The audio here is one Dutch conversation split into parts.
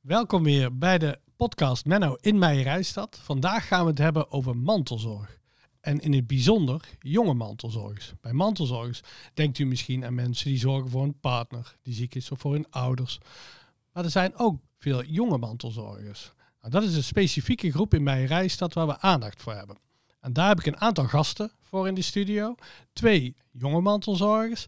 Welkom weer bij de podcast Menno in Meijerijstad. Vandaag gaan we het hebben over mantelzorg. En in het bijzonder jonge mantelzorgers. Bij mantelzorgers denkt u misschien aan mensen die zorgen voor een partner die ziek is of voor hun ouders. Maar er zijn ook veel jonge mantelzorgers. Nou, dat is een specifieke groep in Meijerijstad waar we aandacht voor hebben. En daar heb ik een aantal gasten voor in de studio. Twee jonge mantelzorgers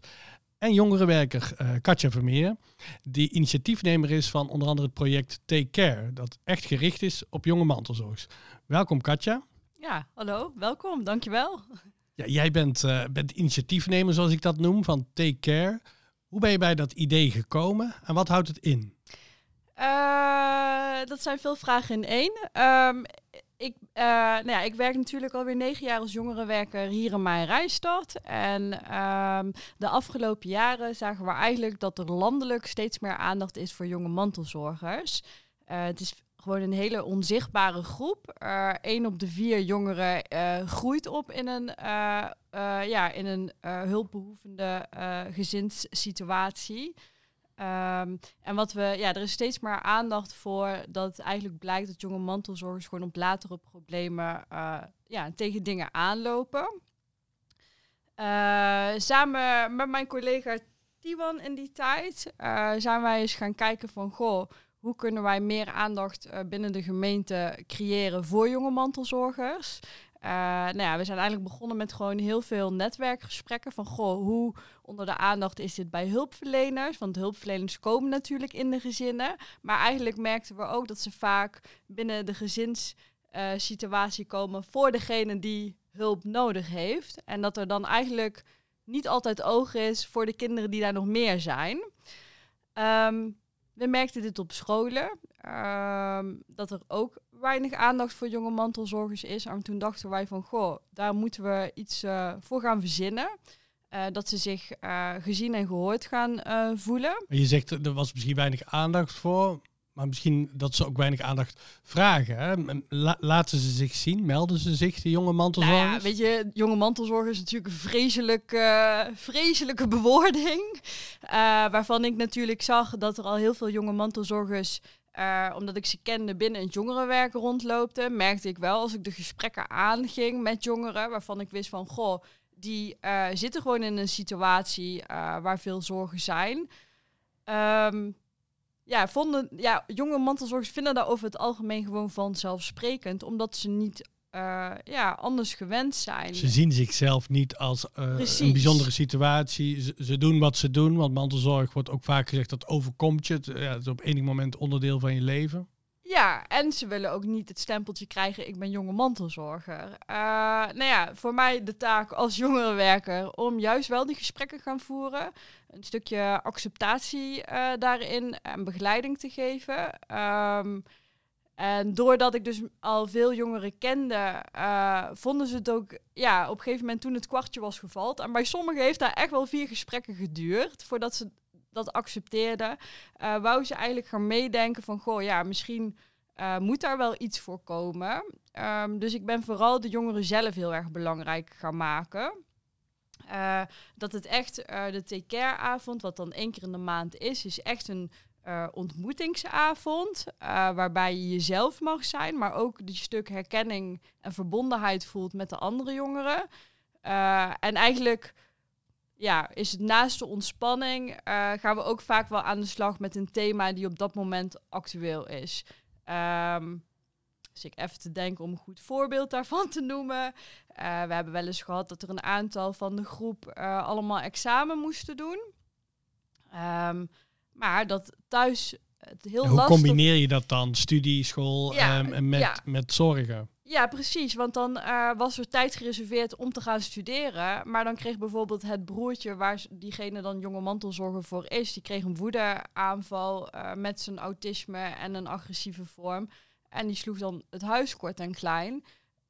en jongerenwerker uh, Katja Vermeer, die initiatiefnemer is van onder andere het project Take Care, dat echt gericht is op jonge mantelzorgers. Welkom Katja. Ja, hallo, welkom, dankjewel. Ja, jij bent, uh, bent initiatiefnemer, zoals ik dat noem, van Take Care. Hoe ben je bij dat idee gekomen en wat houdt het in? Uh, dat zijn veel vragen in één. Um, ik, uh, nou ja, ik werk natuurlijk alweer negen jaar als jongerenwerker hier in mijn rijstad. En um, de afgelopen jaren zagen we eigenlijk dat er landelijk steeds meer aandacht is voor jonge mantelzorgers. Uh, het is gewoon een hele onzichtbare groep. Eén op de vier jongeren groeit op in een, ja, in een hulpbehoevende gezinssituatie. Um, en wat we, ja, er is steeds meer aandacht voor dat het eigenlijk blijkt dat jonge mantelzorgers gewoon op latere problemen uh, ja, tegen dingen aanlopen. Uh, samen met mijn collega Tiwan in die tijd uh, zijn wij eens gaan kijken van goh, hoe kunnen wij meer aandacht binnen de gemeente creëren voor jonge mantelzorgers? Uh, nou ja, we zijn eigenlijk begonnen met gewoon heel veel netwerkgesprekken van goh, hoe onder de aandacht is dit bij hulpverleners? Want hulpverleners komen natuurlijk in de gezinnen, maar eigenlijk merkten we ook dat ze vaak binnen de gezinssituatie komen voor degene die hulp nodig heeft en dat er dan eigenlijk niet altijd oog is voor de kinderen die daar nog meer zijn. Um, we merkten dit op scholen, um, dat er ook weinig aandacht voor jonge mantelzorgers is. En toen dachten wij van, goh, daar moeten we iets uh, voor gaan verzinnen. Uh, dat ze zich uh, gezien en gehoord gaan voelen. Je zegt, er was misschien weinig aandacht voor. Maar misschien dat ze ook weinig aandacht vragen. Hè? La laten ze zich zien? Melden ze zich, de jonge mantelzorgers? Nou ja, weet je, jonge mantelzorgers is natuurlijk een vreselijke, vreselijke bewoording. Uh, waarvan ik natuurlijk zag dat er al heel veel jonge mantelzorgers... Uh, omdat ik ze kende binnen het jongerenwerk rondloopte... merkte ik wel als ik de gesprekken aanging met jongeren... waarvan ik wist van, goh, die zitten gewoon in een situatie waar veel zorgen zijn... Um, ja, vonden, ja, jonge mantelzorgers vinden daar over het algemeen gewoon vanzelfsprekend, omdat ze niet uh, ja, anders gewend zijn. Ze zien zichzelf niet als uh, een bijzondere situatie. Ze, ze, doen wat ze doen, want mantelzorg wordt ook vaak gezegd dat overkomt je. Het, ja, het is op enig moment onderdeel van je leven. Ja, en ze willen ook niet het stempeltje krijgen, ik ben jonge mantelzorger. Uh, nou ja, voor mij de taak als jongerenwerker om juist wel die gesprekken gaan voeren. Een stukje acceptatie daarin en begeleiding te geven. Um, en doordat ik dus al veel jongeren kende, uh, vonden ze het ook, ja, op een gegeven moment toen het kwartje was gevald. En bij sommigen heeft daar echt wel vier gesprekken geduurd voordat ze dat accepteerde, uh, wou ze eigenlijk gaan meedenken van, goh, ja, misschien uh, moet daar wel iets voor komen. Um, dus ik ben vooral de jongeren zelf heel erg belangrijk gaan maken. Dat het echt de take-care-avond, wat dan één keer in de maand is, is echt een ontmoetingsavond. waarbij je jezelf mag zijn, maar ook die stuk herkenning en verbondenheid voelt met de andere jongeren. en eigenlijk ja, is het naast de ontspanning, gaan we ook vaak wel aan de slag met een thema die op dat moment actueel is. Um, dus ik even te denken om een goed voorbeeld daarvan te noemen. We hebben wel eens gehad dat er een aantal van de groep allemaal examen moesten doen. Um, maar dat thuis het heel hoe lastig... combineer je dat dan, studie, school ja, um, met, ja. met zorgen? Ja, precies. Want dan uh, was er tijd gereserveerd om te gaan studeren. Maar dan kreeg bijvoorbeeld het broertje, waar diegene dan jonge mantelzorger voor is, die kreeg een woedeaanval uh, met zijn autisme en een agressieve vorm. En die sloeg dan het huis kort en klein.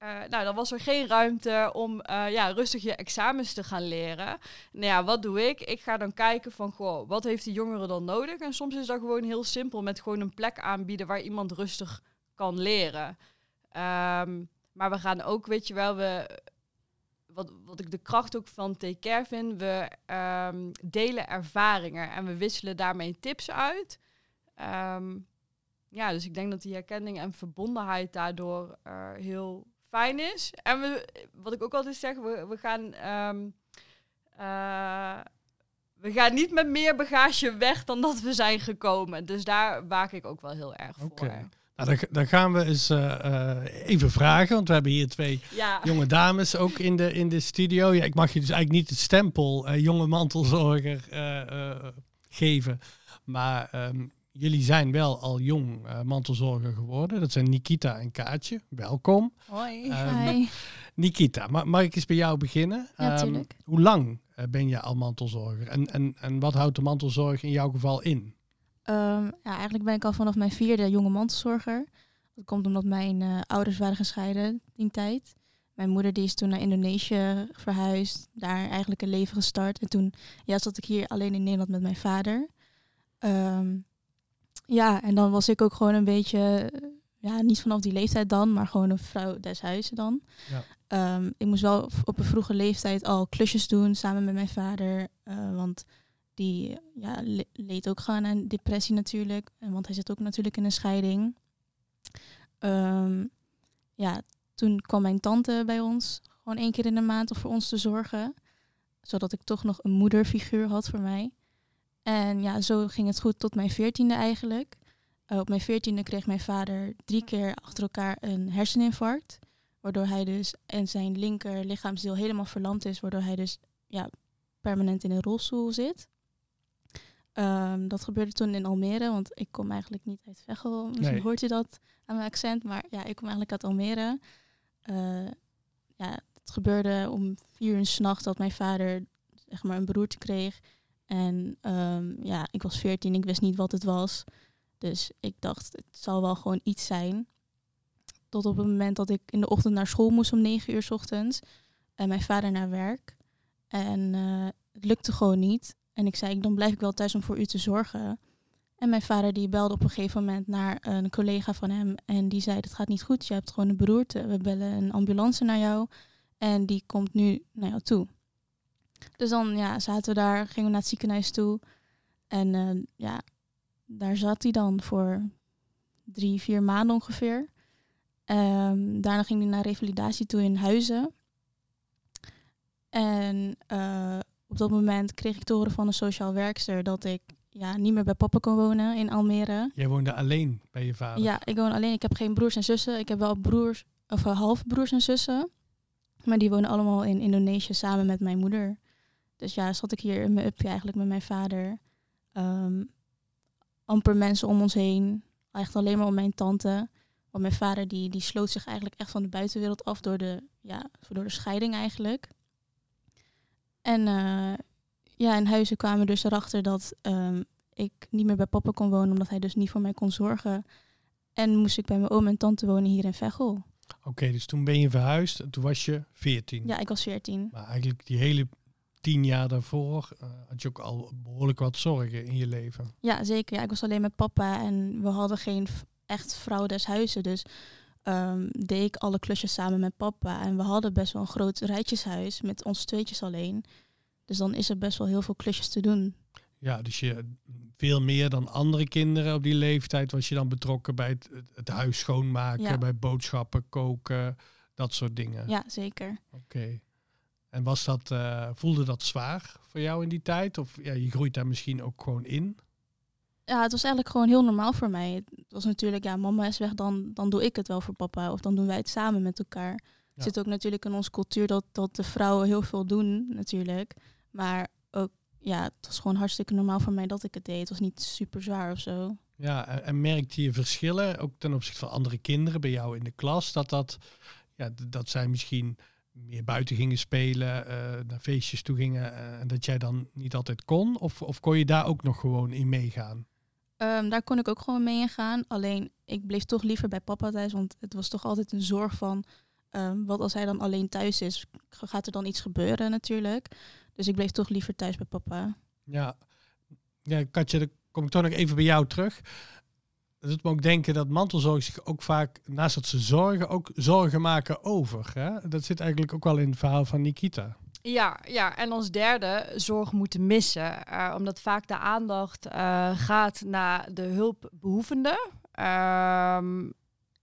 Uh, nou, dan was er geen ruimte om ja, rustig je examens te gaan leren. Nou ja, wat doe ik? Ik ga dan kijken van, goh, wat heeft die jongere dan nodig? En soms is dat gewoon heel simpel met gewoon een plek aanbieden waar iemand rustig kan leren. Um, maar we gaan ook, weet je wel, we, wat, wat ik de kracht ook van Take Care vind, we um, delen ervaringen en we wisselen daarmee tips uit. Um, ja, dus ik denk dat die herkenning en verbondenheid daardoor eh, heel fijn is. En we, wat ik ook altijd zeg, we, we gaan... ehm, eh, we gaan niet met meer bagage weg dan dat we zijn gekomen. Dus daar waak ik ook wel heel erg voor. Oké. Nou, dan, dan gaan we eens eh, eh, even vragen, want we hebben hier twee Ja, jonge dames ook in de, in de studio. Ja, ik mag je dus eigenlijk niet het stempel jonge mantelzorger geven. Maar ehm, jullie zijn wel al jong eh, mantelzorger geworden. Dat zijn Nikita en Kaatje. Welkom. hoi. Hi. Nikita, ma- mag ik eens bij jou beginnen? Ja, Ehm, tuurlijk. hoe lang eh, ben je al mantelzorger? En, en, en wat houdt de mantelzorg in jouw geval in? Ehm, ja, eigenlijk ben ik al vanaf mijn vierde jonge mantelzorger. Dat komt omdat mijn ouders waren gescheiden die tijd. Mijn moeder die is toen naar Indonesië verhuisd, daar eigenlijk een leven gestart. En toen ja, zat ik hier alleen in Nederland met mijn vader. Ehm, ja, en dan was ik ook gewoon een beetje, ja, niet vanaf die leeftijd dan, maar gewoon een vrouw des huizen dan. Ja. Ehm, ik moest wel op een vroege leeftijd al klusjes doen samen met mijn vader. eh, want die ja, le- leed ook gewoon aan depressie natuurlijk. En want hij zit ook natuurlijk in een scheiding. Ehm, ja, toen kwam mijn tante bij ons. Gewoon één keer in de maand om voor ons te zorgen. Zodat ik toch nog een moederfiguur had voor mij. En ja, zo ging het goed tot mijn veertiende eigenlijk. Eh, op mijn veertiende kreeg mijn vader drie keer achter elkaar een herseninfarct. Waardoor hij dus en zijn linker lichaamsdeel helemaal verlamd is. Waardoor hij dus ja, permanent in een rolstoel zit. Ehm, dat gebeurde toen in Almere, want ik kom eigenlijk niet uit Veghel. Misschien Nee. hoort je dat aan mijn accent, maar ja, ik kom eigenlijk uit Almere. Eh, ja, het gebeurde om vier uur s'nachts dat mijn vader zeg maar een beroerte kreeg. En ehm, ja, ik was veertien, ik wist niet wat het was. Dus ik dacht, het zal wel gewoon iets zijn. Tot op het moment dat ik in de ochtend naar school moest om negen uur s ochtends. En mijn vader naar werk. En eh, het lukte gewoon niet. En ik zei, dan blijf ik wel thuis om voor u te zorgen. En mijn vader die belde op een gegeven moment naar een collega van hem. En die zei, het gaat niet goed, je hebt gewoon een beroerte. We bellen een ambulance naar jou. En die komt nu naar jou toe. Dus dan ja, zaten we daar, gingen we naar het ziekenhuis toe. En eh, ja, daar zat hij dan voor drie, vier maanden ongeveer. Ehm, daarna ging hij naar revalidatie toe in Huizen. En eh, op dat moment kreeg ik te horen van een sociaal werkster dat ik ja, niet meer bij papa kon wonen in Almere. Jij woonde alleen bij je vader. Ja, ik woon alleen. Ik heb geen broers en zussen. Ik heb wel broers, of uh, halfbroers en zussen. Maar die wonen allemaal in Indonesië samen met mijn moeder. Dus ja, zat ik hier in mijn upje eigenlijk met mijn vader. Ehm, amper mensen om ons heen. Echt alleen maar om mijn tante. Want mijn vader die, die sloot zich eigenlijk echt van de buitenwereld af door de, ja, door de scheiding eigenlijk. En eh, ja, in huizen kwamen dus erachter dat ehm, ik niet meer bij papa kon wonen, omdat hij dus niet voor mij kon zorgen. En moest ik bij mijn oom en tante wonen hier in Veghel. Oké, dus toen ben je verhuisd en toen was je 14. Ja, ik was 14. Maar eigenlijk die hele tien jaar daarvoor eh, had je ook al behoorlijk wat zorgen in je leven. Ja, zeker. Ja, ik was alleen met papa en we hadden geen echt vrouw des huizen. Dus ehm, deed ik alle klusjes samen met papa. En we hadden best wel een groot rijtjeshuis met ons tweetjes alleen. Dus dan is er best wel heel veel klusjes te doen. Ja, dus je veel meer dan andere kinderen op die leeftijd was je dan betrokken bij het, het, huis schoonmaken, Ja. bij boodschappen, koken, dat soort dingen. Ja, zeker. Oké. En was dat, eh, voelde dat zwaar voor jou in die tijd? Of ja, je groeit daar misschien ook gewoon in? Ja, het was eigenlijk gewoon heel normaal voor mij. Het was natuurlijk, ja, mama is weg, dan, dan doe ik het wel voor papa. Of dan doen wij het samen met elkaar. Ja. Het zit ook natuurlijk in onze cultuur dat, dat de vrouwen heel veel doen, natuurlijk. Maar ook, ja, het was gewoon hartstikke normaal voor mij dat ik het deed. Het was niet super zwaar of zo. Ja, en, en merkte je verschillen, ook ten opzichte van andere kinderen bij jou in de klas, dat, dat, ja, dat zij misschien meer buiten gingen spelen, eh, naar feestjes toe gingen eh, en dat jij dan niet altijd kon? Of, of kon je daar ook nog gewoon in meegaan? Ehm, daar kon ik ook gewoon mee ingaan. Alleen, ik bleef toch liever bij papa thuis, want het was toch altijd een zorg van... ehm, wat als hij dan alleen thuis is? Gaat er dan iets gebeuren natuurlijk? Dus ik bleef toch liever thuis bij papa. Ja, ja Katje, dan kom ik toch nog even bij jou terug. Dat doet me ook denken dat mantelzorg zich ook vaak, naast dat ze zorgen, ook zorgen maken over. Hè? Dat zit eigenlijk ook wel in het verhaal van Nikita. Ja, ja, en als derde zorg moeten missen. eh, omdat vaak de aandacht eh, gaat naar de hulpbehoevende. Ehm,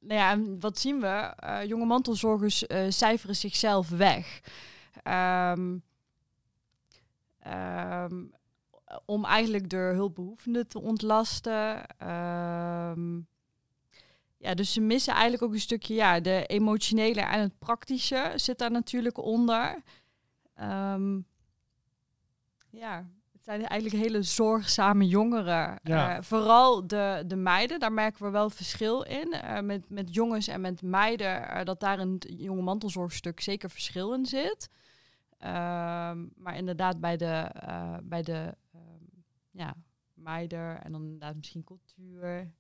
nou ja, en wat zien we? Eh, jonge mantelzorgers cijferen zichzelf weg. Ehm, ehm, om eigenlijk de hulpbehoevenden te ontlasten. Ehm, ja, dus ze missen eigenlijk ook een stukje, ja, de emotionele en het praktische zit daar natuurlijk onder. Ehm, ja, het zijn eigenlijk hele zorgzame jongeren. Ja. Eh, vooral de, de meiden, daar merken we wel verschil in. Eh, met, met jongens en met meiden, eh, dat daar een jonge mantelzorgstuk zeker verschil in zit. Ehm, maar inderdaad, bij de, eh, bij de ja, meiden en dan inderdaad misschien cultuur.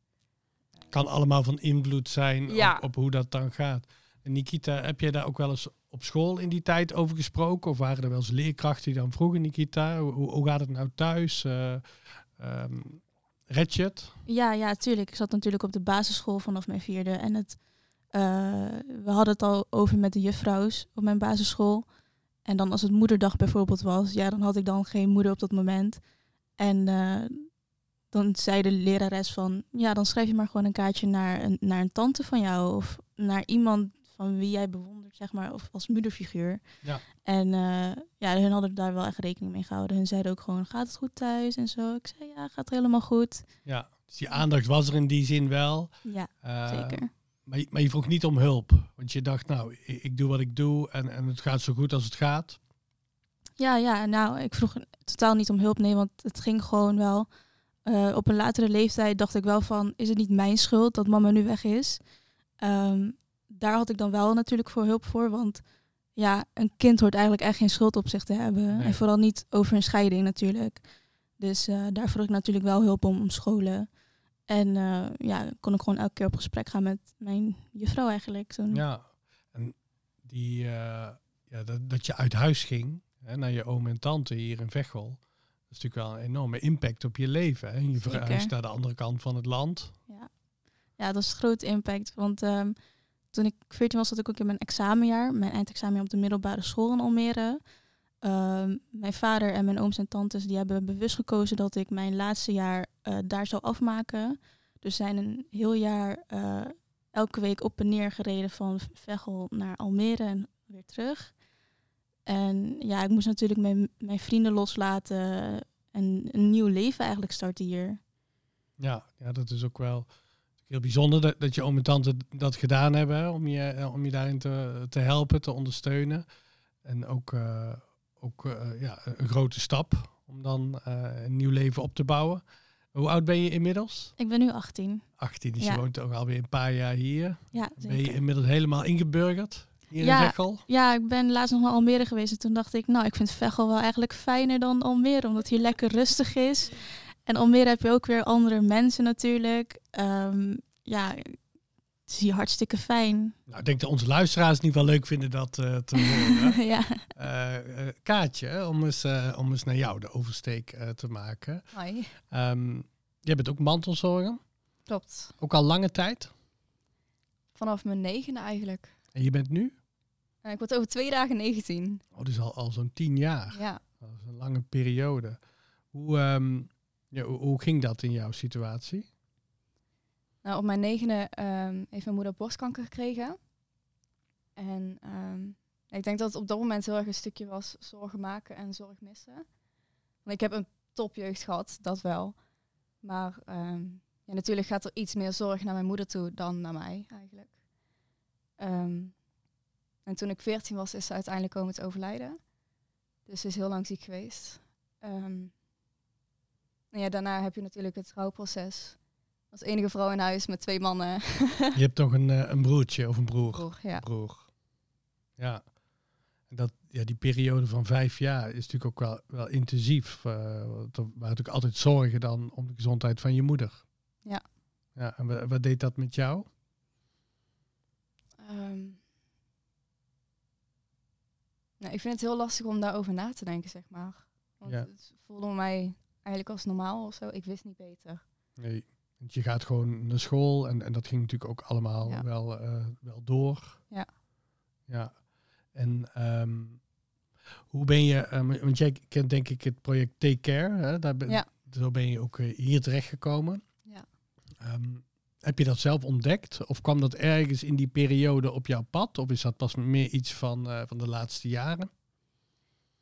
Kan allemaal van invloed zijn Ja. op, op hoe dat dan gaat. En Nikita, heb jij daar ook wel eens op school in die tijd over gesproken? Of waren er wel eens leerkrachten die dan vroegen, Nikita, hoe, gaat het nou thuis? Eh ehm, red je het? Ja, ja, tuurlijk. Ik zat natuurlijk op de basisschool vanaf mijn vierde. En het, eh, we hadden het al over met de juffrouws op mijn basisschool. En dan als het moederdag bijvoorbeeld was, ja, dan had ik dan geen moeder op dat moment. En eh, dan zei de lerares van, ja, dan schrijf je maar gewoon een kaartje naar een, naar een tante van jou. Of naar iemand van wie jij bewondert, zeg maar, of als moederfiguur. Ja. En eh, ja, hun hadden daar wel echt rekening mee gehouden. Hun zeiden ook gewoon, gaat het goed thuis en zo. Ik zei, ja, gaat helemaal goed. Ja, dus die aandacht was er in die zin wel. Ja, Eh, zeker. Maar, je- maar je vroeg niet om hulp. Want je dacht, nou, ik, ik doe wat ik doe en, en het gaat zo goed als het gaat. Ja, ja, nou, ik vroeg totaal niet om hulp, nee, want het ging gewoon wel. Eh, op een latere leeftijd dacht ik wel van, is het niet mijn schuld dat mama nu weg is? Ehm, daar had ik dan wel natuurlijk voor hulp voor, want ja, een kind hoort eigenlijk echt geen schuld op zich te hebben. Nee. En vooral niet over een scheiding natuurlijk. Dus eh, daar vroeg ik natuurlijk wel hulp om, om scholen. En eh, ja, kon ik gewoon elke keer op gesprek gaan met mijn juffrouw eigenlijk. Zo'n Ja, en die, ja, dat, dat je uit huis ging hè, naar je oom en tante hier in Veghel. Dat is natuurlijk wel een enorme impact op je leven. Hè? Je verhuist naar de andere kant van het land. Ja, ja dat is een grote impact. Want ehm, toen ik 14 was, zat ik ook in mijn examenjaar. Mijn eindexamenjaar op de middelbare school in Almere. Ehm, mijn vader en mijn ooms en tantes die hebben bewust gekozen dat ik mijn laatste jaar eh, daar zou afmaken. Dus zijn een heel jaar eh, elke week op en neer gereden van Veghel naar Almere en weer terug. En ja, ik moest natuurlijk mijn, mijn vrienden loslaten en een nieuw leven eigenlijk starten hier. Ja, ja, dat is ook wel heel bijzonder dat, dat je oom en tante dat gedaan hebben. hè, Om je, eh, om je daarin te, te helpen, te ondersteunen. En ook, eh, ook eh, ja, een grote stap om dan een nieuw leven op te bouwen. Hoe oud ben je inmiddels? Ik ben nu 18. 18, dus Ja. je woont toch alweer een paar jaar hier. Ja, Ben je inmiddels helemaal ingeburgerd hier Ja. in Veghel? Ja, ik ben laatst nog naar Almere geweest en toen dacht ik, nou, ik vind Veghel wel eigenlijk fijner dan Almere, omdat hier lekker rustig is. En Almere heb je ook weer andere mensen natuurlijk. Ehm, ja, het is hier hartstikke fijn. Nou, ik denk dat onze luisteraars niet wel leuk vinden dat eh, te horen. ja. Eh, eh, Kaatje, om eens, eh, om eens naar jou de oversteek eh, te maken. Hoi. Ehm, jij bent ook mantelzorger, Klopt. ook al lange tijd. Vanaf mijn negende eigenlijk. En je bent nu, ik word over twee dagen 19. oh, dus al, al zo'n tien jaar. Ja. Dat is een lange periode. Hoe, ehm, ja, hoe, hoe ging dat in jouw situatie? Nou, op mijn negende ehm, heeft mijn moeder borstkanker gekregen. En ehm, ik denk dat het op dat moment heel erg een stukje was zorgen maken en zorg missen. Want ik heb een topjeugd gehad, dat wel. Maar ja, natuurlijk gaat er iets meer zorg naar mijn moeder toe dan naar mij eigenlijk. Ehm, en toen ik 14 was, is ze uiteindelijk komen te overlijden. Dus ze is heel lang ziek geweest. Ehm, en ja, daarna heb je natuurlijk het rouwproces. Als enige vrouw in huis met twee mannen. Je hebt toch een, eh, een broertje of een broer? Broer, ja. broer. Ja. En dat, ja, die periode van vijf jaar is natuurlijk ook wel, wel intensief. eh, want er waren natuurlijk altijd zorgen dan om de gezondheid van je moeder. Ja. Ja, en wa- wat deed dat met jou? Ehm, nou, ik vind het heel lastig om daarover na te denken, zeg maar. Want Ja. het voelde mij eigenlijk als normaal of zo. Ik wist niet beter. Nee. Want je gaat gewoon naar school en, en dat ging natuurlijk ook allemaal Ja. wel, eh, wel door. Ja. Ja. En ehm, hoe ben je, ehm, want jij kent denk ik het project Take Care. Hè? Daar ben, Ja. Zo ben je ook eh, hier terechtgekomen. Ja. Ehm, heb je dat zelf ontdekt? Of kwam dat ergens in die periode op jouw pad? Of is dat pas meer iets van, eh, van de laatste jaren?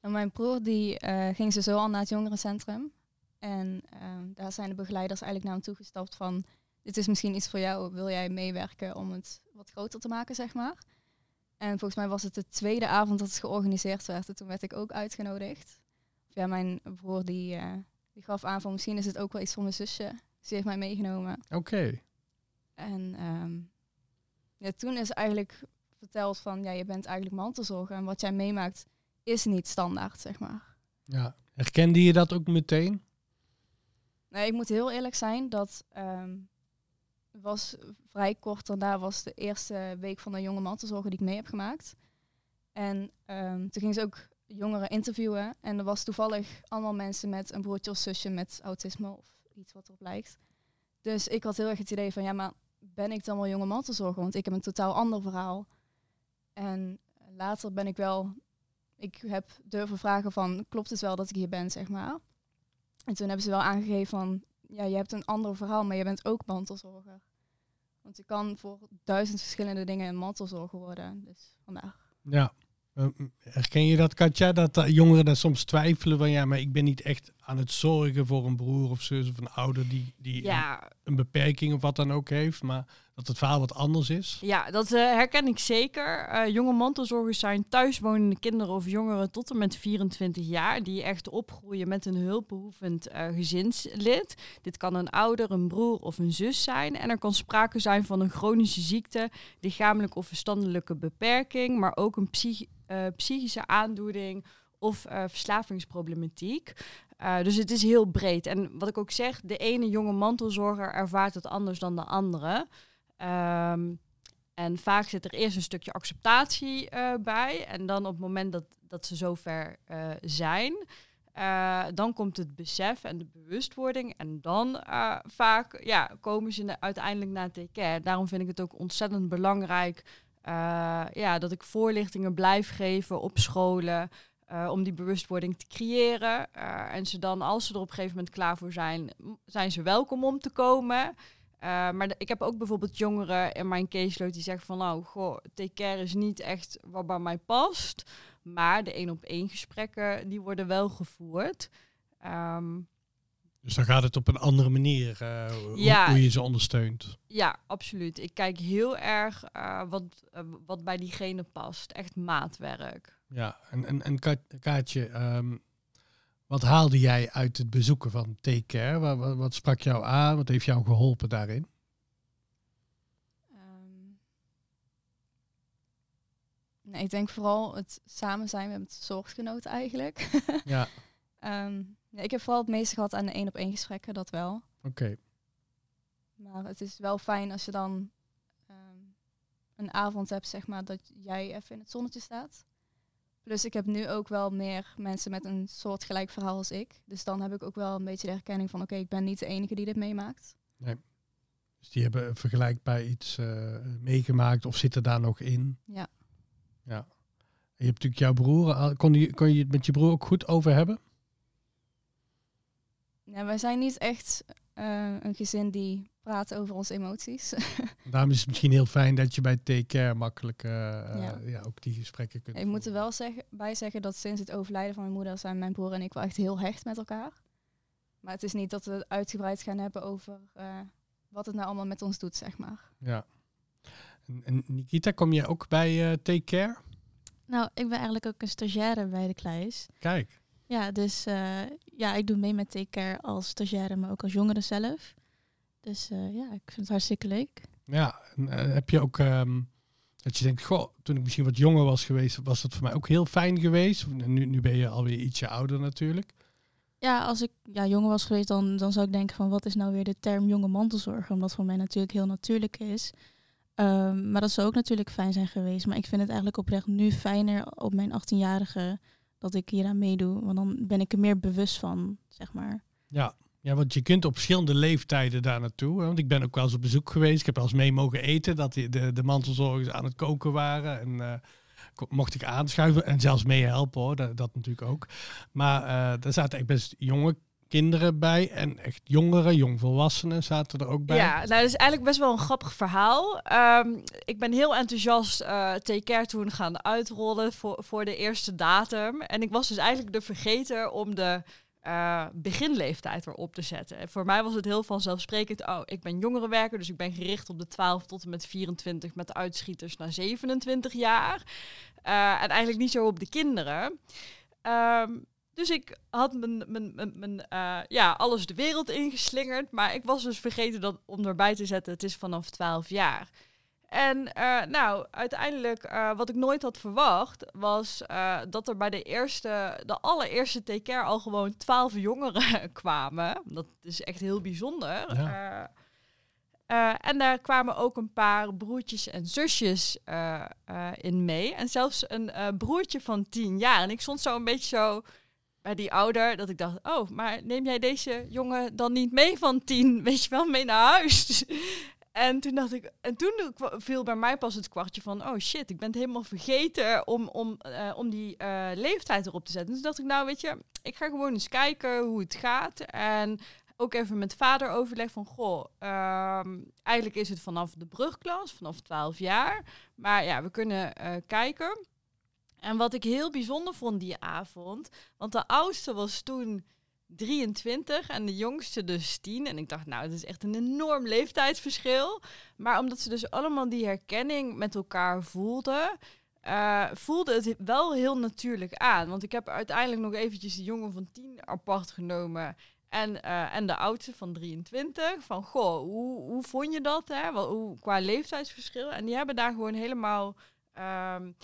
En mijn broer die eh, ging ze zo al naar het jongerencentrum. En ehm, daar zijn de begeleiders eigenlijk naar hem toegestapt van... dit is misschien iets voor jou, wil jij meewerken om het wat groter te maken, zeg maar. En volgens mij was het de tweede avond dat het georganiseerd werd. En toen werd ik ook uitgenodigd. Of ja, mijn broer die, eh, die gaf aan van misschien is het ook wel iets voor mijn zusje. Die heeft mij meegenomen. Oké. En ehm, ja, toen is eigenlijk verteld van, ja, je bent eigenlijk mantelzorger. En wat jij meemaakt is niet standaard, zeg maar. Ja. Herkende je dat ook meteen? Nee, ik moet heel eerlijk zijn dat ehm, was vrij kort daarna was de eerste week van de jonge mantelzorger die ik mee heb gemaakt. En ehm, toen ging ze ook jongeren interviewen. En er was toevallig allemaal mensen met een broertje of zusje met autisme of iets wat erop lijkt. Dus ik had heel erg het idee van, ja, maar ben ik dan wel jonge mantelzorger? Want ik heb een totaal ander verhaal. En later ben ik wel, ik heb durven vragen van, klopt het wel dat ik hier ben, zeg maar. En toen hebben ze wel aangegeven van, ja, je hebt een ander verhaal, maar je bent ook mantelzorger. Want je kan voor duizend verschillende dingen een mantelzorger worden. Dus vandaar. Ja. Herken je dat, Katja? Dat eh, jongeren soms twijfelen van ja, maar ik ben niet echt aan het zorgen voor een broer of zus of een ouder die, die Ja, een, een beperking of wat dan ook heeft, maar dat het verhaal wat anders is. Ja, dat eh, herken ik zeker. Eh, jonge mantelzorgers zijn thuiswonende kinderen of jongeren tot en met 24 jaar die echt opgroeien met een hulpbehoevend eh, gezinslid. Dit kan een ouder, een broer of een zus zijn. En er kan sprake zijn van een chronische ziekte, lichamelijke of verstandelijke beperking, maar ook een psych- psychische aandoening of verslavingsproblematiek. Uh, dus het is heel breed. En wat ik ook zeg, de ene jonge mantelzorger ervaart het anders dan de andere. Ehm, en vaak zit er eerst een stukje acceptatie uh, bij. En dan op het moment dat, dat ze zover uh, zijn, dan komt het besef en de bewustwording. En dan vaak ja, komen ze uiteindelijk naar TK. Daarom vind ik het ook ontzettend belangrijk ja, dat ik voorlichtingen blijf geven op scholen. Uh, om die bewustwording te creëren. Uh, en ze dan, als ze er op een gegeven moment klaar voor zijn, zijn ze welkom om te komen. Uh, maar ik heb ook bijvoorbeeld jongeren in mijn caseload die zeggen van nou, goh, take care is niet echt wat bij mij past. Maar de één op één gesprekken, die worden wel gevoerd. Um, dus dan gaat het op een andere manier hoe, hoe, je ze ondersteunt. Ja, absoluut. Ik kijk heel erg wat, wat bij diegene past. Echt maatwerk. Ja, en, en, en Kaatje, um, wat haalde jij uit het bezoeken van Take Care? Wat, wat, wat, sprak jou aan? Wat heeft jou geholpen daarin? Um, nee, ik denk vooral het samen zijn met zorggenoten eigenlijk. ja. um, nee, ik heb vooral het meeste gehad aan de één op één gesprekken, dat wel. Oké. Okay. Maar het is wel fijn als je dan een avond hebt, zeg maar, dat jij even in het zonnetje staat. Plus ik heb nu ook wel meer mensen met een soortgelijk verhaal als ik. Dus dan heb ik ook wel een beetje de herkenning van oké, okay, ik ben niet de enige die dit meemaakt. Nee. Dus die hebben vergelijkbaar iets uh, meegemaakt of zitten daar nog in. Ja. Ja. En je hebt natuurlijk jouw broer. Kon je, kon je het met je broer ook goed over hebben? Ja, wij zijn niet echt uh, een gezin die praat over onze emoties. Daarom is het misschien heel fijn dat je bij Take Care makkelijk uh, ja. ja. ook die gesprekken kunt Ik moet er wel zeggen, bij zeggen dat sinds het overlijden van mijn moeder zijn mijn broer en ik wel echt heel hecht met elkaar. Maar het is niet dat we het uitgebreid gaan hebben over uh, wat het nou allemaal met ons doet, zeg maar. Ja. En, en Nikita, kom je ook bij uh, Take Care? Nou, ik ben eigenlijk ook een stagiaire bij de Kleis. Kijk. Ja, dus uh, ja, ik doe mee met Take Care als stagiaire, maar ook als jongere zelf. Dus uh, ja, ik vind het hartstikke leuk. Ja, en, uh, heb je ook um, dat je denkt, goh, toen ik misschien wat jonger was geweest, was dat voor mij ook heel fijn geweest. Nu, nu ben je alweer ietsje ouder natuurlijk. Ja, als ik ja, jonger was geweest, dan, dan zou ik denken van wat is nou weer de term jonge mantelzorger? Omdat voor mij natuurlijk heel natuurlijk is. Um, maar dat zou ook natuurlijk fijn zijn geweest. Maar ik vind het eigenlijk oprecht nu fijner op mijn 18-jarige dat ik hier aan meedoe. Want dan ben ik er meer bewust van, zeg maar. Ja, ja, want je kunt op verschillende leeftijden daar naartoe. Want ik ben ook wel eens op bezoek geweest. Ik heb wel eens mee mogen eten dat de, de, de mantelzorgers aan het koken waren. En uh, mocht ik aanschuiven en zelfs meehelpen hoor, dat, dat natuurlijk ook. Maar uh, daar zaten echt best jonge kinderen bij en echt jongeren, jongvolwassenen zaten er ook bij. Ja, nou, dat is eigenlijk best wel een grappig verhaal. Ehm, ik ben heel enthousiast uh, Take Care toen gaan uitrollen voor, voor de eerste datum. En ik was dus eigenlijk de vergeten om de uh, beginleeftijd erop te zetten. En voor mij was het heel vanzelfsprekend, oh, ik ben jongerenwerker, dus ik ben gericht op de 12 tot en met 24 met uitschieters naar 27 jaar. Uh, en eigenlijk niet zo op de kinderen. Um, dus ik had mijn, mijn, mijn, uh, ja, alles de wereld ingeslingerd. Maar ik was dus vergeten dat, om erbij te zetten, het is vanaf 12 jaar. En uh, nou, uiteindelijk, uh, wat ik nooit had verwacht, was dat er bij de eerste, de allereerste take al gewoon 12 jongeren kwamen. Dat is echt heel bijzonder. Ja. en daar kwamen ook een paar broertjes en zusjes in mee. En zelfs een broertje van 10 jaar. En ik stond zo een beetje zo bij die ouder dat ik dacht, oh, maar neem jij deze jongen dan niet mee van tien, weet je wel, mee naar huis? En toen dacht ik, en toen viel bij mij pas het kwartje van, oh shit, ik ben het helemaal vergeten om, om, uh, om die uh, leeftijd erop te zetten. Dus dacht ik, nou weet je, ik ga gewoon eens kijken hoe het gaat. En ook even met vader overleg van, goh, um, eigenlijk is het vanaf de brugklas, vanaf 12 jaar. Maar ja, we kunnen uh, kijken. En wat ik heel bijzonder vond die avond, want de oudste was toen 23 en de jongste dus 10. En ik dacht, nou, dat is echt een enorm leeftijdsverschil. Maar omdat ze dus allemaal die herkenning met elkaar voelden, uh, voelde het wel heel natuurlijk aan. Want ik heb uiteindelijk nog eventjes de jongen van 10 apart genomen. En, uh, en de oudste van 23. Van, goh, hoe, hoe vond je dat, hè? Wat, hoe, qua leeftijdsverschil. En die hebben daar gewoon helemaal... Um,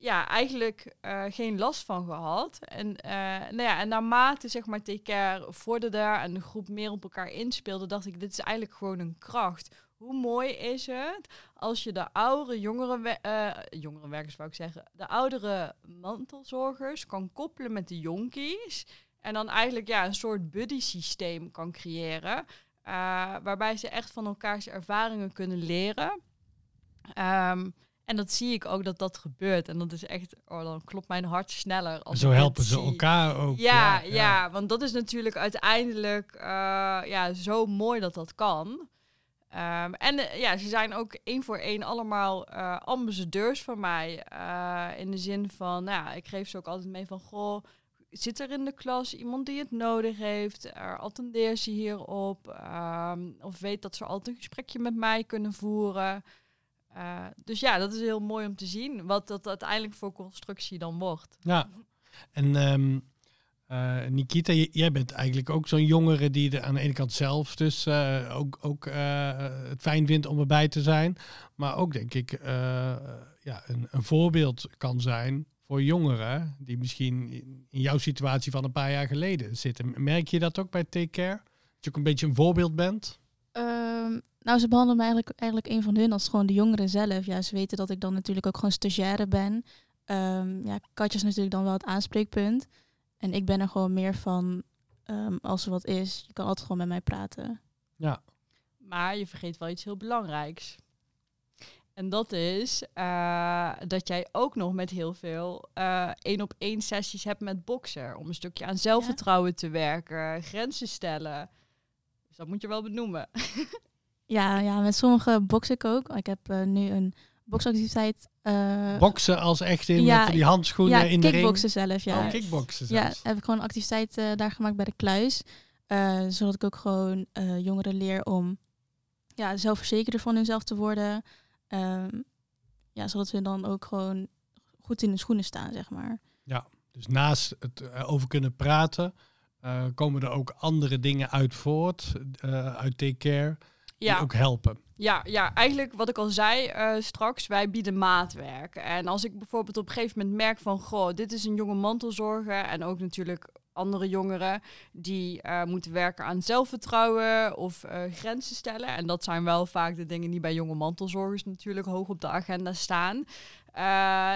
ja, eigenlijk uh, geen last van gehad. En, uh, nou ja, en naarmate zeg maar TKR vorderde en de groep meer op elkaar inspeelde, dacht ik, dit is eigenlijk gewoon een kracht. Hoe mooi is het als je de oudere jongeren, uh, jongerenwerkers wou ik zeggen, de oudere mantelzorgers kan koppelen met de jonkies. En dan eigenlijk ja, een soort buddy systeem kan creëren. waarbij ze echt van elkaars ervaringen kunnen leren. Um, en dat zie ik ook dat dat gebeurt. En dat is echt, oh, dan klopt mijn hart sneller. Als Zo helpen ze elkaar ook. Ja, ja, want dat is natuurlijk uiteindelijk uh, ja, zo mooi dat dat kan. Um, en uh, ja, ze zijn ook één voor één allemaal uh, ambassadeurs van mij. in de zin van, nou ja, ik geef ze ook altijd mee van, goh, zit er in de klas iemand die het nodig heeft? Er attendeer ze hierop? Um, of weet dat ze altijd een gesprekje met mij kunnen voeren? Uh, dus ja, dat is heel mooi om te zien wat dat uiteindelijk voor constructie dan wordt. Ja, en um, uh, Nikita, jij bent eigenlijk ook zo'n jongere die er aan de ene kant zelf dus uh, ook, ook het fijn vindt om erbij te zijn. Maar ook denk ik ja, een, een voorbeeld kan zijn voor jongeren die misschien in jouw situatie van een paar jaar geleden zitten. Merk je dat ook bij Take Care? Dat je ook een beetje een voorbeeld bent? Um, nou, ze behandelen me eigenlijk, eigenlijk een van hun als gewoon de jongeren zelf. Ja, ze weten dat ik dan natuurlijk ook gewoon stagiaire ben. Um, ja, Katja is natuurlijk dan wel het aanspreekpunt. En ik ben er gewoon meer van, um, als er wat is, je kan altijd gewoon met mij praten. Ja. Maar je vergeet wel iets heel belangrijks. En dat is uh, dat jij ook nog met heel veel uh, één op één sessies hebt met boksen. Om een stukje aan zelfvertrouwen ja. te werken, grenzen stellen. Dus dat moet je wel benoemen. Ja, ja, met sommige box ik ook. Ik heb uh, nu een boxactiviteit. Uh, Boksen als echt in ja, met die handschoenen ja, in de ring? kickboksen zelf, ja. Oh, kickboksen Ja, heb ik gewoon een activiteit uh, daar gemaakt bij de kluis. Zodat ik ook gewoon jongeren leer om ja, zelfverzekerder van hunzelf te worden. Um, ja, zodat ze dan ook gewoon goed in de schoenen staan, zeg maar. Ja, dus naast het over kunnen praten, komen er ook andere dingen uit voort, uit take care ja. ook helpen. Ja, ja, eigenlijk wat ik al zei uh, straks, wij bieden maatwerk. En als ik bijvoorbeeld op een gegeven moment merk van, goh, dit is een jonge mantelzorger en ook natuurlijk andere jongeren die uh, moeten werken aan zelfvertrouwen of uh, grenzen stellen. En dat zijn wel vaak de dingen die bij jonge mantelzorgers natuurlijk hoog op de agenda staan. Uh,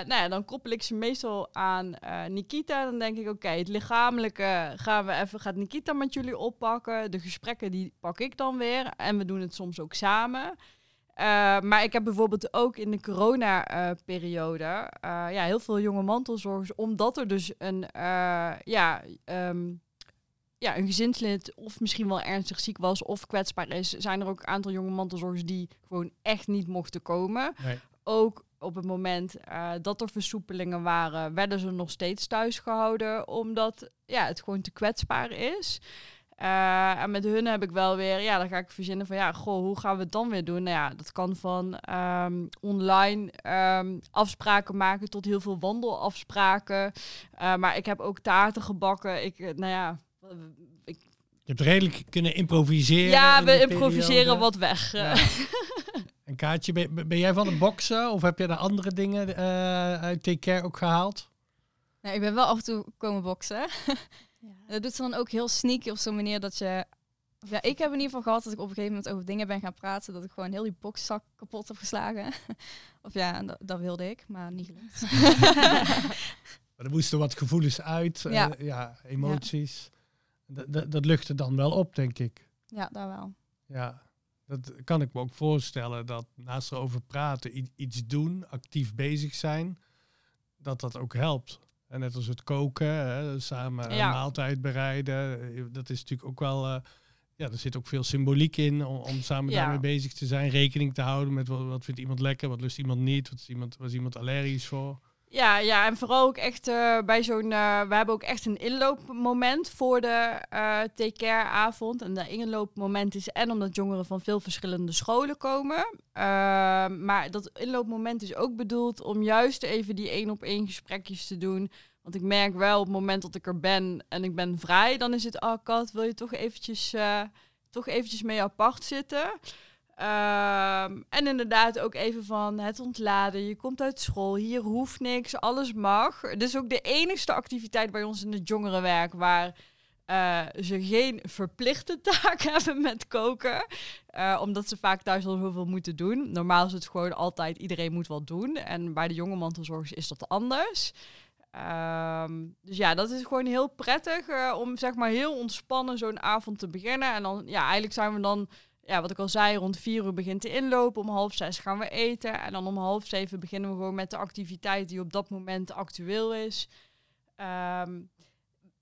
nou ja, dan koppel ik ze meestal aan uh, Nikita. Dan denk ik, oké, okay, het lichamelijke gaan we even, gaat Nikita met jullie oppakken. De gesprekken die pak ik dan weer. En we doen het soms ook samen. Uh, maar ik heb bijvoorbeeld ook in de corona-periode ja, heel veel jonge mantelzorgers, omdat er dus een ja, um, ja, een gezinslid of misschien wel ernstig ziek was of kwetsbaar is, zijn er ook een aantal jonge mantelzorgers die gewoon echt niet mochten komen. Nee. Ook op het moment eh, dat er versoepelingen waren, werden ze nog steeds thuis gehouden, omdat ja, het gewoon te kwetsbaar is. Eh, en met hun heb ik wel weer, ja, dan ga ik verzinnen van, ja, goh, hoe gaan we het dan weer doen? Nou ja, dat kan van ehm, online ehm, afspraken maken tot heel veel wandelafspraken. Eh, maar ik heb ook taarten gebakken. Ik, nou ja, ik, Je hebt redelijk kunnen improviseren. ja, we improviseren periode. wat weg. Ja. En Kaatje, ben, ben jij van het boksen of heb je daar andere dingen eh, uit Take Care ook gehaald? Nou, ik ben wel af en toe komen boksen. Ja. Dat doet ze dan ook heel sneaky op zo'n manier dat je... Ja, ik heb in ieder geval gehad dat ik op een gegeven moment over dingen ben gaan praten. Dat ik gewoon heel die bokszak kapot heb geslagen. of ja, dat, dat wilde ik, maar niet gelukt. Maar er moesten wat gevoelens uit, eh, Ja. ja, emoties. Dat, dat, dat luchtte dan wel op, denk ik. ja, daar wel. Ja, dat kan ik me ook voorstellen dat naast erover praten, iets doen, actief bezig zijn, dat dat ook helpt. En net als het koken, hè, samen een Ja. maaltijd bereiden, eh, dat is natuurlijk ook wel, eh, ja, er zit ook veel symboliek in om, om samen Ja. daarmee bezig te zijn, rekening te houden met wat, wat vindt iemand lekker, wat lust iemand niet, wat is iemand, was iemand allergisch voor. Ja, ja, en vooral ook echt eh, bij zo'n. eh, we hebben ook echt een inloopmoment voor de eh take care avond. En dat inloopmoment is en omdat jongeren van veel verschillende scholen komen. Eh, maar dat inloopmoment is ook bedoeld om juist even die één op één gesprekjes te doen. Want ik merk wel op het moment dat ik er ben en ik ben vrij, dan is het, oh Kat, wil je toch eventjes, eh, toch eventjes mee apart zitten? Ehm, en inderdaad ook even van het ontladen. Je komt uit school, hier hoeft niks, alles mag. Dit is ook de enigste activiteit bij ons in het jongerenwerk waar eh, ze geen verplichte taak hebben met koken. Eh, omdat ze vaak thuis al zoveel moeten doen. Normaal is het gewoon altijd iedereen moet wat doen. En bij de jonge mantelzorgers is dat anders. Ehm, dus ja, dat is gewoon heel prettig eh, om zeg maar heel ontspannen zo'n avond te beginnen. En dan, ja, eigenlijk zijn we dan ja, wat ik al zei, rond vier uur begint de inloop. Om half zes gaan we eten. En dan om half zeven beginnen we gewoon met de activiteit die op dat moment actueel is. Ehm,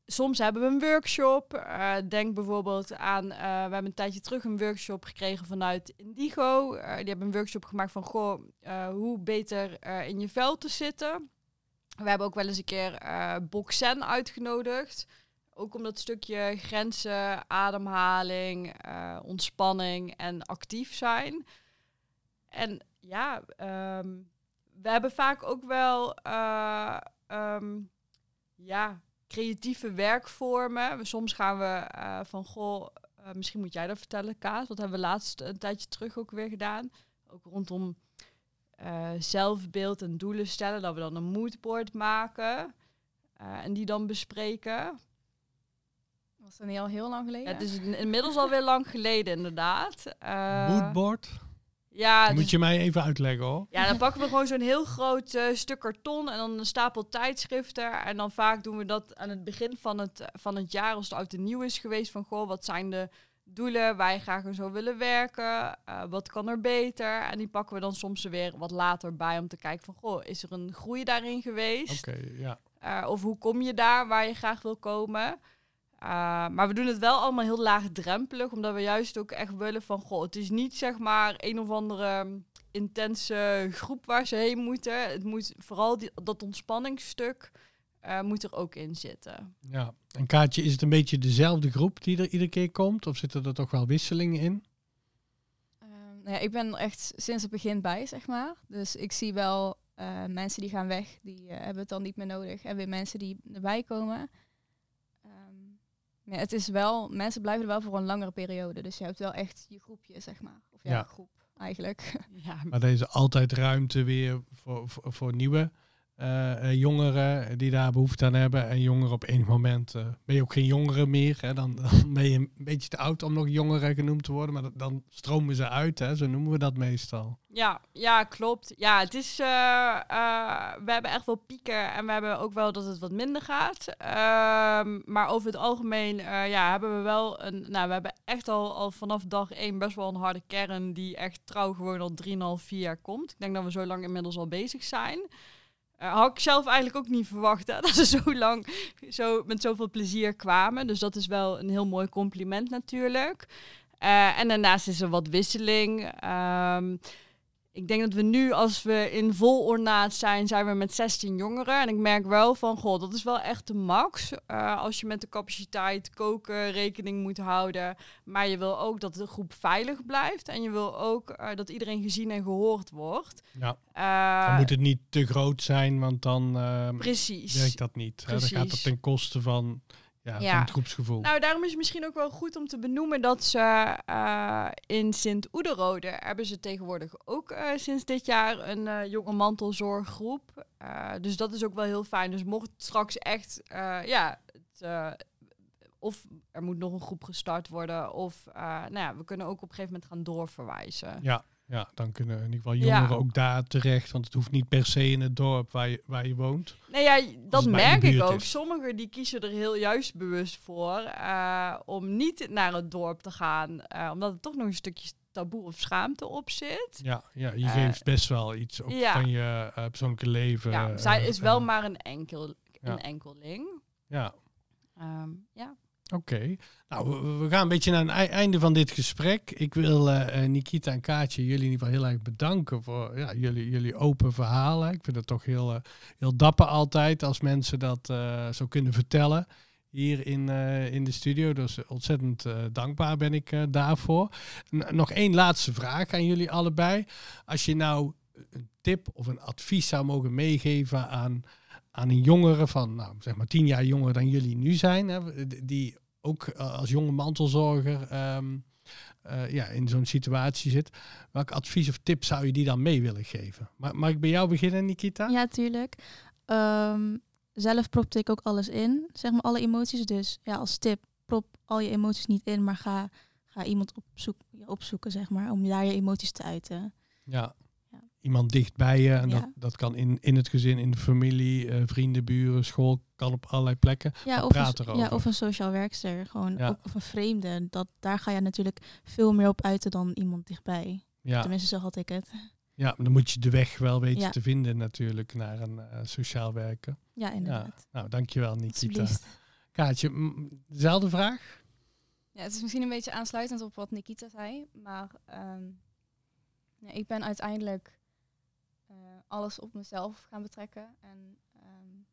soms hebben we een workshop. Eh, denk bijvoorbeeld aan, eh, we hebben een tijdje terug een workshop gekregen vanuit Indigo. Eh, die hebben een workshop gemaakt van, goh, hoe beter in je vel te zitten. We hebben ook wel eens een keer Boxen uitgenodigd. Ook om dat stukje grenzen, ademhaling, eh, ontspanning en actief zijn. En ja, ehm, we hebben vaak ook wel eh, ehm, ja, creatieve werkvormen. Soms gaan we eh, van, goh, misschien moet jij dat vertellen, Kaas. Wat hebben we laatst een tijdje terug ook weer gedaan. Ook rondom zelfbeeld en doelen stellen. Dat we dan een moodboard maken en die dan bespreken. Was dat niet al heel lang geleden? Ja, het is in- inmiddels alweer lang geleden, inderdaad. Eh, Moodboard? Ja, dus- moet je mij even uitleggen hoor. ja, dan pakken we gewoon zo'n heel groot eh, stuk karton en dan een stapel tijdschriften. En dan vaak doen we dat aan het begin van het, van het jaar, als het oud en nieuw is geweest. Van, goh, wat zijn de doelen waar je graag aan zou willen werken? Eh, wat kan er beter? En die pakken we dan soms er weer wat later bij om te kijken van, goh, is er een groei daarin geweest? Oké, ja. Uh, of hoe kom je daar waar je graag wil komen? Uh, maar we doen het wel allemaal heel laagdrempelig, omdat we juist ook echt willen van, goh, het is niet zeg maar een of andere um, intense groep waar ze heen moeten. Het moet vooral die, dat ontspanningsstuk uh, moet er ook in zitten. Ja, en Kaatje, is het een beetje dezelfde groep die er iedere keer komt? Of zitten er toch wel wisselingen in? Um, nou ja, ik ben er echt sinds het begin bij, zeg maar. Dus ik zie wel uh, mensen die gaan weg, die uh, hebben het dan niet meer nodig. En weer mensen die erbij komen. Ja, het is wel, mensen blijven er wel voor een langere periode. Dus je hebt wel echt je groepje, zeg maar. Of ja, Ja. groep eigenlijk. Ja, Maar er is altijd ruimte weer voor, voor, voor nieuwe eh, eh, jongeren die daar behoefte aan hebben. En jongeren op enig moment eh, ben je ook geen jongere meer. Hè? Dan, dan ben je een beetje te oud om nog jongeren genoemd te worden. Maar dan stromen ze uit, hè? zo noemen we dat meestal. Ja, ja, klopt. Ja, het is. we hebben echt wel pieken en we hebben ook wel dat het wat minder gaat. Ehm, maar over het algemeen, ja, hebben we wel een. Nou, we hebben echt al, al vanaf dag één best wel een harde kern die echt trouw gewoon al 3,5, 4 jaar komt. Ik denk dat we zo lang inmiddels al bezig zijn. Uh, had ik zelf eigenlijk ook niet verwacht dat ze zo lang zo, met zoveel plezier kwamen. Dus dat is wel een heel mooi compliment natuurlijk. Uh, en daarnaast is er wat wisseling. Um, ik denk dat we nu, als we in vol ornaat zijn, zijn we met 16 jongeren. En ik merk wel van, goh, dat is wel echt de max. Uh, als je met de capaciteit koken rekening moet houden. Maar je wil ook dat de groep veilig blijft. En je wil ook uh, dat iedereen gezien en gehoord wordt. Ja. Uh, dan moet het niet te groot zijn, want dan precies. werkt dat niet. Hè? Dan gaat dat ten koste van ja, ja. het groepsgevoel. Nou, daarom is het misschien ook wel goed om te benoemen dat ze uh, in Sint-Oederode hebben ze tegenwoordig ook uh, sinds dit jaar een uh, jonge mantelzorggroep. dus dat is ook wel heel fijn. Dus mocht straks echt, ja, het, of er moet nog een groep gestart worden, of nou ja, we kunnen ook op een gegeven moment gaan doorverwijzen. Ja, ja, dan kunnen in ieder geval jongeren ja. ook daar terecht. Want het hoeft niet per se in het dorp waar je, waar je woont. Nee, ja, dat merk ik ook. Sommigen die kiezen er heel juist bewust voor uh, om niet naar het dorp te gaan. Uh, omdat het toch nog een stukje taboe of schaamte op zit. Ja, ja je uh, geeft best wel iets ja. van je persoonlijke leven. Ja, zij is wel maar een, enkel, een enkeling. Ja. Um, ja. Oké. Nou, we, gaan een beetje naar het einde van dit gesprek. Ik wil uh, Nikita en Kaatje jullie in ieder geval heel erg bedanken voor ja, jullie, jullie open verhalen. Ik vind het toch heel, uh, heel dapper altijd als mensen dat zo kunnen vertellen hier in, in de studio. Dus ontzettend dankbaar ben ik daarvoor. Nog één laatste vraag aan jullie allebei. Als je nou een tip of een advies zou mogen meegeven aan aan een jongere van, nou, zeg maar tien jaar jonger dan jullie nu zijn, hè, die ook uh, als jonge mantelzorger um, uh, ja, in zo'n situatie zit. Welk advies of tip zou je die dan mee willen geven? Mag, mag ik bij jou beginnen, Nikita? Ja, tuurlijk. Um, zelf propte ik ook alles in, zeg maar alle emoties. Dus ja, als tip, prop al je emoties niet in, maar ga, ga iemand opzoek, opzoeken, zeg maar, om daar je emoties te uiten. Ja, iemand dicht bij je. En dat, dat kan in, in het gezin, in de familie, uh, vrienden, buren, school, kan op allerlei plekken. Ja, of een, ja, of een sociaal werkster, gewoon ja. of een vreemde. Dat, daar ga je natuurlijk veel meer op uiten dan iemand dichtbij. Ja. Tenminste, zo had ik het. Ja, dan moet je de weg wel weten ja. te vinden natuurlijk naar een uh, sociaal werken. Ja, inderdaad. Ja. Nou, dankjewel Nikita. Kaatje, dezelfde vraag? Ja, het is misschien een beetje aansluitend op wat Nikita zei, maar um, ja, ik ben uiteindelijk alles op mezelf gaan betrekken. En um,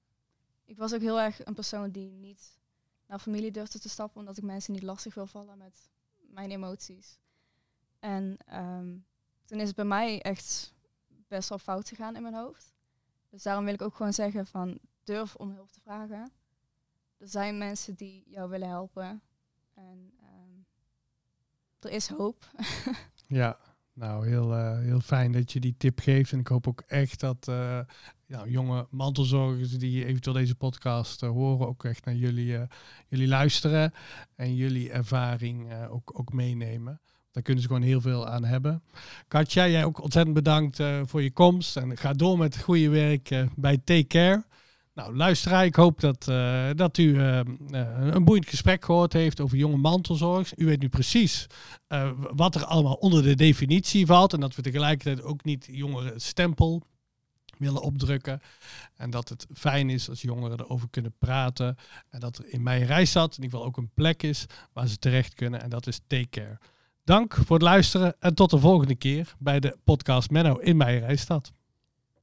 ik was ook heel erg een persoon die niet naar familie durfde te stappen, omdat ik mensen niet lastig wil vallen met mijn emoties. En um, toen is het bij mij echt best wel fout gegaan in mijn hoofd. Dus daarom wil ik ook gewoon zeggen van durf om hulp te vragen. Er zijn mensen die jou willen helpen. En um, er is hoop. ja, nou, heel, uh, heel fijn dat je die tip geeft. En ik hoop ook echt dat ja, jonge mantelzorgers die eventueel deze podcast uh, horen, ook echt naar jullie, jullie luisteren en jullie ervaring ook, ook meenemen. Daar kunnen ze gewoon heel veel aan hebben. Katja, jij ook ontzettend bedankt voor je komst. En ga door met het goede werk bij Take Care. Nou, luisteraar, ik hoop dat, uh, dat u uh, een boeiend gesprek gehoord heeft over jonge mantelzorg. U weet nu precies wat er allemaal onder de definitie valt. En dat we tegelijkertijd ook niet jongeren stempel willen opdrukken. En dat het fijn is als jongeren erover kunnen praten. En dat er in mijn reisstad in ieder geval ook een plek is waar ze terecht kunnen. En dat is Take Care. Dank voor het luisteren en tot de volgende keer bij de podcast Menno in mijn reisstad.